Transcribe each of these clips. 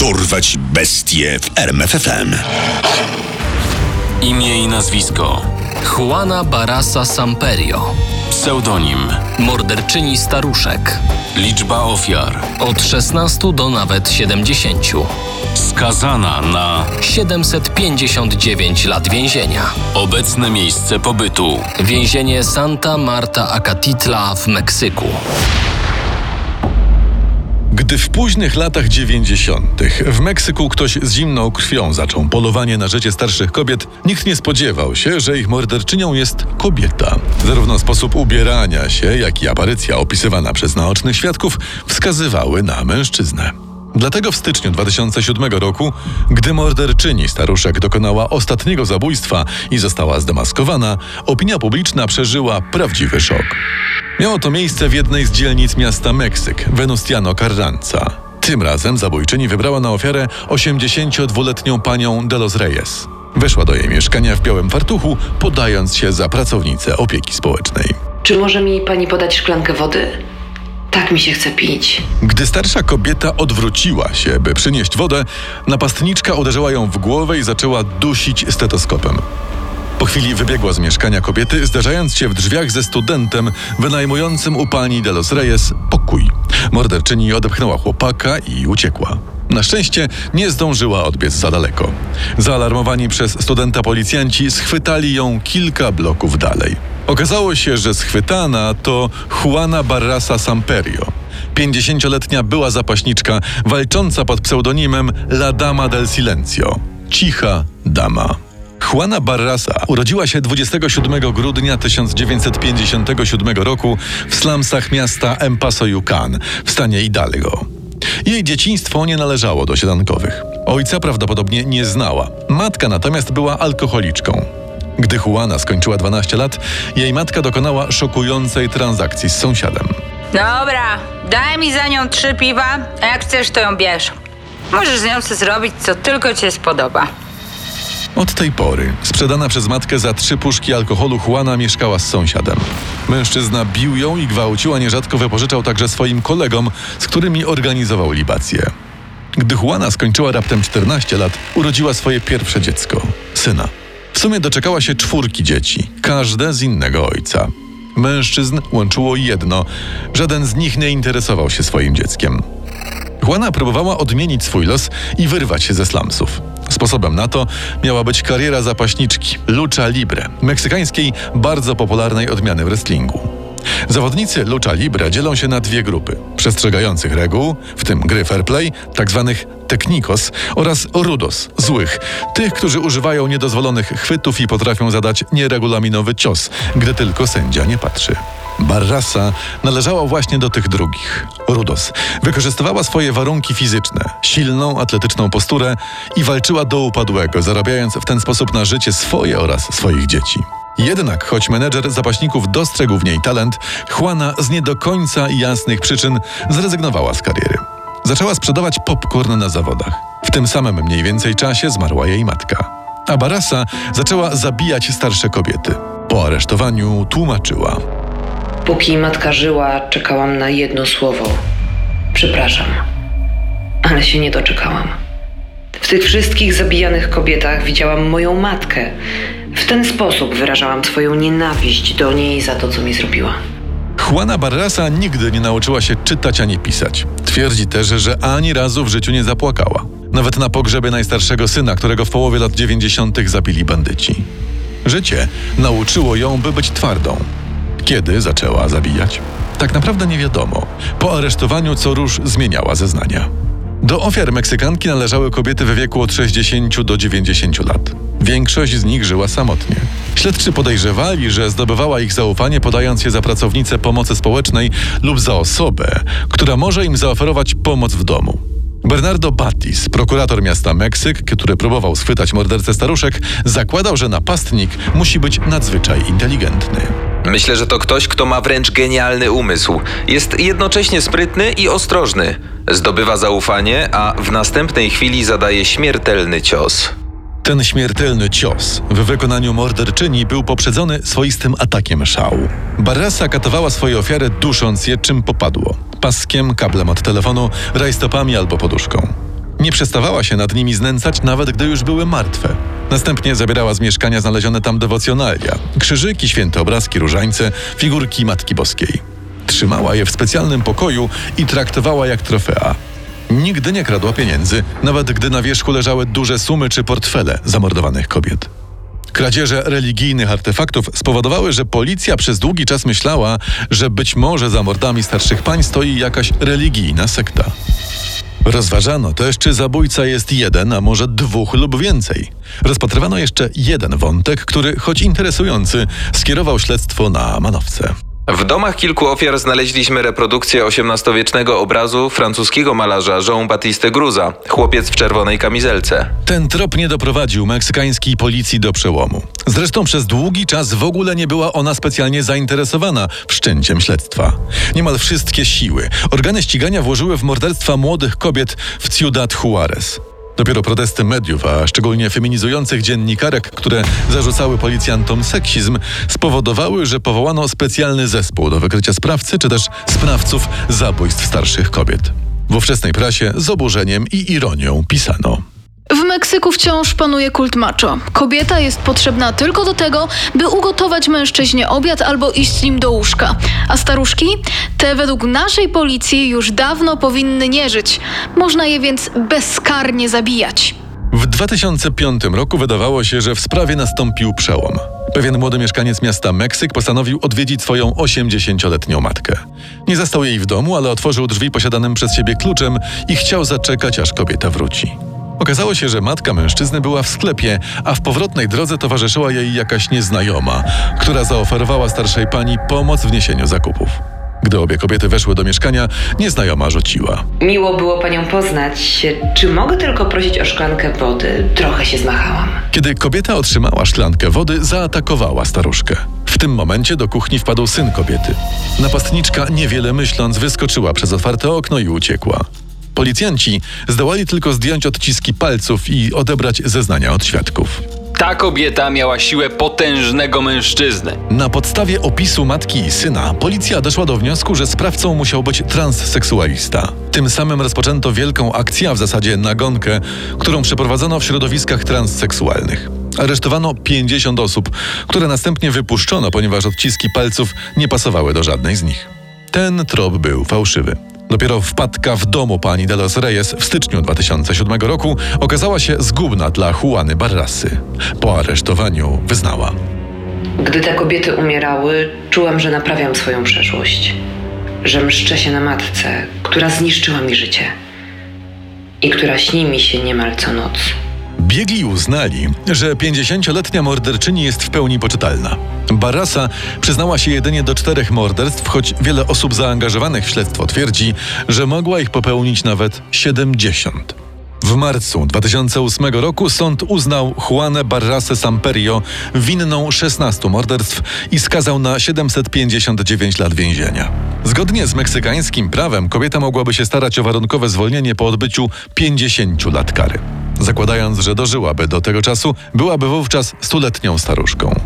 Dorwać bestie w RMFFM. Imię i nazwisko. Juana Barasa Samperio. Pseudonim. Morderczyni staruszek. Liczba ofiar. Od 16 do nawet 70. Skazana na 759 lat więzienia. Obecne miejsce pobytu. Więzienie Santa Marta Acatitla w Meksyku. Gdy w późnych latach 90. w Meksyku ktoś z zimną krwią zaczął polowanie na życie starszych kobiet, nikt nie spodziewał się, że ich morderczynią jest kobieta. Zarówno sposób ubierania się, jak i aparycja opisywana przez naocznych świadków wskazywały na mężczyznę. Dlatego w styczniu 2007 roku, gdy morderczyni staruszek dokonała ostatniego zabójstwa i została zdemaskowana, opinia publiczna przeżyła prawdziwy szok. Miało to miejsce w jednej z dzielnic miasta Meksyk, Venustiano Carranza. Tym razem zabójczyni wybrała na ofiarę 82-letnią panią De Los Reyes. Weszła do jej mieszkania w białym fartuchu, podając się za pracownicę opieki społecznej. Czy może mi pani podać szklankę wody? Tak mi się chce pić. Gdy starsza kobieta odwróciła się, by przynieść wodę, napastniczka uderzyła ją w głowę i zaczęła dusić stetoskopem. Po chwili wybiegła z mieszkania kobiety, zdarzając się w drzwiach ze studentem wynajmującym u pani de los Reyes pokój. Morderczyni odepchnęła chłopaka i uciekła. Na szczęście nie zdążyła odbiec za daleko. Zaalarmowani przez studenta policjanci schwytali ją kilka bloków dalej. Okazało się, że schwytana to Juana Barrasa Samperio. 50-letnia była zapaśniczka walcząca pod pseudonimem La Dama del Silencio. Cicha dama. Juana Barrasa urodziła się 27 grudnia 1957 roku w slumsach miasta El Paso Yucan w stanie Hidalgo. Jej dzieciństwo nie należało do siedankowych. Ojca prawdopodobnie nie znała. Matka natomiast była alkoholiczką. Gdy Juana skończyła 12 lat, jej matka dokonała szokującej transakcji z sąsiadem. Dobra, daj mi za nią trzy piwa, a jak chcesz, to ją bierz. Możesz z nią sobie zrobić, co tylko cię spodoba. Od tej pory, sprzedana przez matkę za trzy puszki alkoholu, Juana mieszkała z sąsiadem. Mężczyzna bił ją i gwałcił, a nierzadko wypożyczał także swoim kolegom, z którymi organizował libację. Gdy Juana skończyła raptem 14 lat, urodziła swoje pierwsze dziecko syna. Sumie doczekała się czwórki dzieci, każde z innego ojca. Mężczyzn łączyło jedno, żaden z nich nie interesował się swoim dzieckiem. Juana próbowała odmienić swój los i wyrwać się ze slumsów. Sposobem na to miała być kariera zapaśniczki, lucha libre, meksykańskiej, bardzo popularnej odmiany wrestlingu. Zawodnicy lucha libre dzielą się na dwie grupy: przestrzegających reguł, w tym gry fair play, tzw. Tak technikos, oraz rudos, złych, tych, którzy używają niedozwolonych chwytów i potrafią zadać nieregulaminowy cios, gdy tylko sędzia nie patrzy. Barrasa należała właśnie do tych drugich. Rudos wykorzystywała swoje warunki fizyczne, silną, atletyczną posturę i walczyła do upadłego, zarabiając w ten sposób na życie swoje oraz swoich dzieci. Jednak, choć menedżer zapaśników dostrzegł w niej talent, Juana z nie do końca jasnych przyczyn zrezygnowała z kariery. Zaczęła sprzedawać popcorn na zawodach. W tym samym mniej więcej czasie zmarła jej matka. A Barasa zaczęła zabijać starsze kobiety. Po aresztowaniu tłumaczyła. Póki matka żyła, czekałam na jedno słowo. Przepraszam. Ale się nie doczekałam. W tych wszystkich zabijanych kobietach widziałam moją matkę. W ten sposób wyrażałam swoją nienawiść do niej za to, co mi zrobiła. Juana Barrasa nigdy nie nauczyła się czytać ani pisać. Twierdzi też, że ani razu w życiu nie zapłakała. Nawet na pogrzebie najstarszego syna, którego w połowie lat 90. zabili bandyci. Życie nauczyło ją, by być twardą. Kiedy zaczęła zabijać? Tak naprawdę nie wiadomo. Po aresztowaniu co róż zmieniała zeznania. Do ofiar Meksykanki należały kobiety w wieku od 60 do 90 lat. Większość z nich żyła samotnie. Śledczy podejrzewali, że zdobywała ich zaufanie, podając je za pracownicę pomocy społecznej lub za osobę, która może im zaoferować pomoc w domu. Bernardo Batis, prokurator miasta Meksyk, który próbował schwytać mordercę staruszek, zakładał, że napastnik musi być nadzwyczaj inteligentny. Myślę, że to ktoś, kto ma wręcz genialny umysł. Jest jednocześnie sprytny i ostrożny. Zdobywa zaufanie, a w następnej chwili zadaje śmiertelny cios. Ten śmiertelny cios w wykonaniu morderczyni był poprzedzony swoistym atakiem szału. Barrasa katowała swoje ofiary, dusząc je czym popadło paskiem, kablem od telefonu, rajstopami albo poduszką. Nie przestawała się nad nimi znęcać, nawet gdy już były martwe. Następnie zabierała z mieszkania znalezione tam dewocjonalia, krzyżyki, święte obrazki, różańce, figurki Matki Boskiej. Trzymała je w specjalnym pokoju i traktowała jak trofea. Nigdy nie kradła pieniędzy, nawet gdy na wierzchu leżały duże sumy czy portfele zamordowanych kobiet. Kradzieże religijnych artefaktów spowodowały, że policja przez długi czas myślała, że być może za mordami starszych pań stoi jakaś religijna sekta. Rozważano też, czy zabójca jest jeden, a może dwóch lub więcej. Rozpatrywano jeszcze jeden wątek, który, choć interesujący, skierował śledztwo na manowce. W domach kilku ofiar znaleźliśmy reprodukcję XVIII-wiecznego obrazu francuskiego malarza Jean-Baptiste Gruza, chłopiec w czerwonej kamizelce. Ten trop nie doprowadził meksykańskiej policji do przełomu. Zresztą przez długi czas w ogóle nie była ona specjalnie zainteresowana wszczęciem śledztwa. Niemal wszystkie siły organy ścigania włożyły w morderstwa młodych kobiet w Ciudad Juarez. Dopiero protesty mediów, a szczególnie feminizujących dziennikarek, które zarzucały policjantom seksizm, spowodowały, że powołano specjalny zespół do wykrycia sprawcy czy też sprawców zabójstw starszych kobiet. W ówczesnej prasie z oburzeniem i ironią pisano. W Meksyku wciąż panuje kult macho. Kobieta jest potrzebna tylko do tego, by ugotować mężczyźnie obiad albo iść z nim do łóżka. A staruszki? Te według naszej policji już dawno powinny nie żyć. Można je więc bezkarnie zabijać. W 2005 roku wydawało się, że w sprawie nastąpił przełom. Pewien młody mieszkaniec miasta Meksyk postanowił odwiedzić swoją 80-letnią matkę. Nie zastał jej w domu, ale otworzył drzwi posiadanym przez siebie kluczem i chciał zaczekać, aż kobieta wróci. Okazało się, że matka mężczyzny była w sklepie, a w powrotnej drodze towarzyszyła jej jakaś nieznajoma, która zaoferowała starszej pani pomoc w niesieniu zakupów. Gdy obie kobiety weszły do mieszkania, nieznajoma rzuciła. Miło było panią poznać. Czy mogę tylko prosić o szklankę wody? Trochę się zmachałam. Kiedy kobieta otrzymała szklankę wody, zaatakowała staruszkę. W tym momencie do kuchni wpadł syn kobiety. Napastniczka, niewiele myśląc, wyskoczyła przez otwarte okno i uciekła. Policjanci zdołali tylko zdjąć odciski palców i odebrać zeznania od świadków. Ta kobieta miała siłę potężnego mężczyzny. Na podstawie opisu matki i syna policja doszła do wniosku, że sprawcą musiał być transseksualista. Tym samym rozpoczęto wielką akcję, a w zasadzie nagonkę, którą przeprowadzono w środowiskach transseksualnych. Aresztowano 50 osób, które następnie wypuszczono, ponieważ odciski palców nie pasowały do żadnej z nich. Ten trop był fałszywy. Dopiero wpadka w domu pani de los Reyes w styczniu 2007 roku okazała się zgubna dla Juany Barrasy. Po aresztowaniu wyznała. Gdy te kobiety umierały, czułam, że naprawiam swoją przeszłość. Że mszczę się na matce, która zniszczyła mi życie. I która śni mi się niemal co noc. Biegli uznali, że 50-letnia morderczyni jest w pełni poczytalna. Barasa przyznała się jedynie do czterech morderstw, choć wiele osób zaangażowanych w śledztwo twierdzi, że mogła ich popełnić nawet 70. W marcu 2008 roku sąd uznał Juanę Barrasę Samperio winną 16 morderstw i skazał na 759 lat więzienia. Zgodnie z meksykańskim prawem kobieta mogłaby się starać o warunkowe zwolnienie po odbyciu 50 lat kary. Zakładając, że dożyłaby do tego czasu, byłaby wówczas stuletnią staruszką.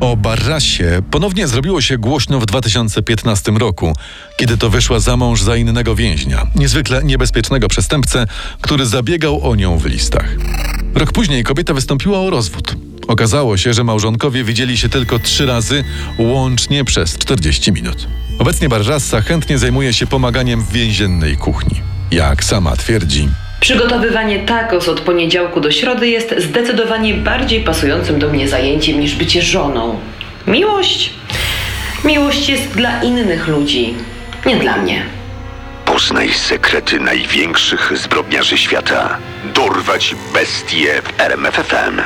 O Barrasie ponownie zrobiło się głośno w 2015 roku, kiedy to wyszła za mąż za innego więźnia, niezwykle niebezpiecznego przestępcę, który zabiegał o nią w listach. Rok później kobieta wystąpiła o rozwód. Okazało się, że małżonkowie widzieli się tylko trzy razy, łącznie przez 40 minut. Obecnie Barrasa chętnie zajmuje się pomaganiem w więziennej kuchni. Jak sama twierdzi, Przygotowywanie tacos od poniedziałku do środy jest zdecydowanie bardziej pasującym do mnie zajęciem niż bycie żoną. Miłość? Miłość jest dla innych ludzi, nie dla mnie. Poznaj sekrety największych zbrodniarzy świata. Dorwać bestie w RMFFM.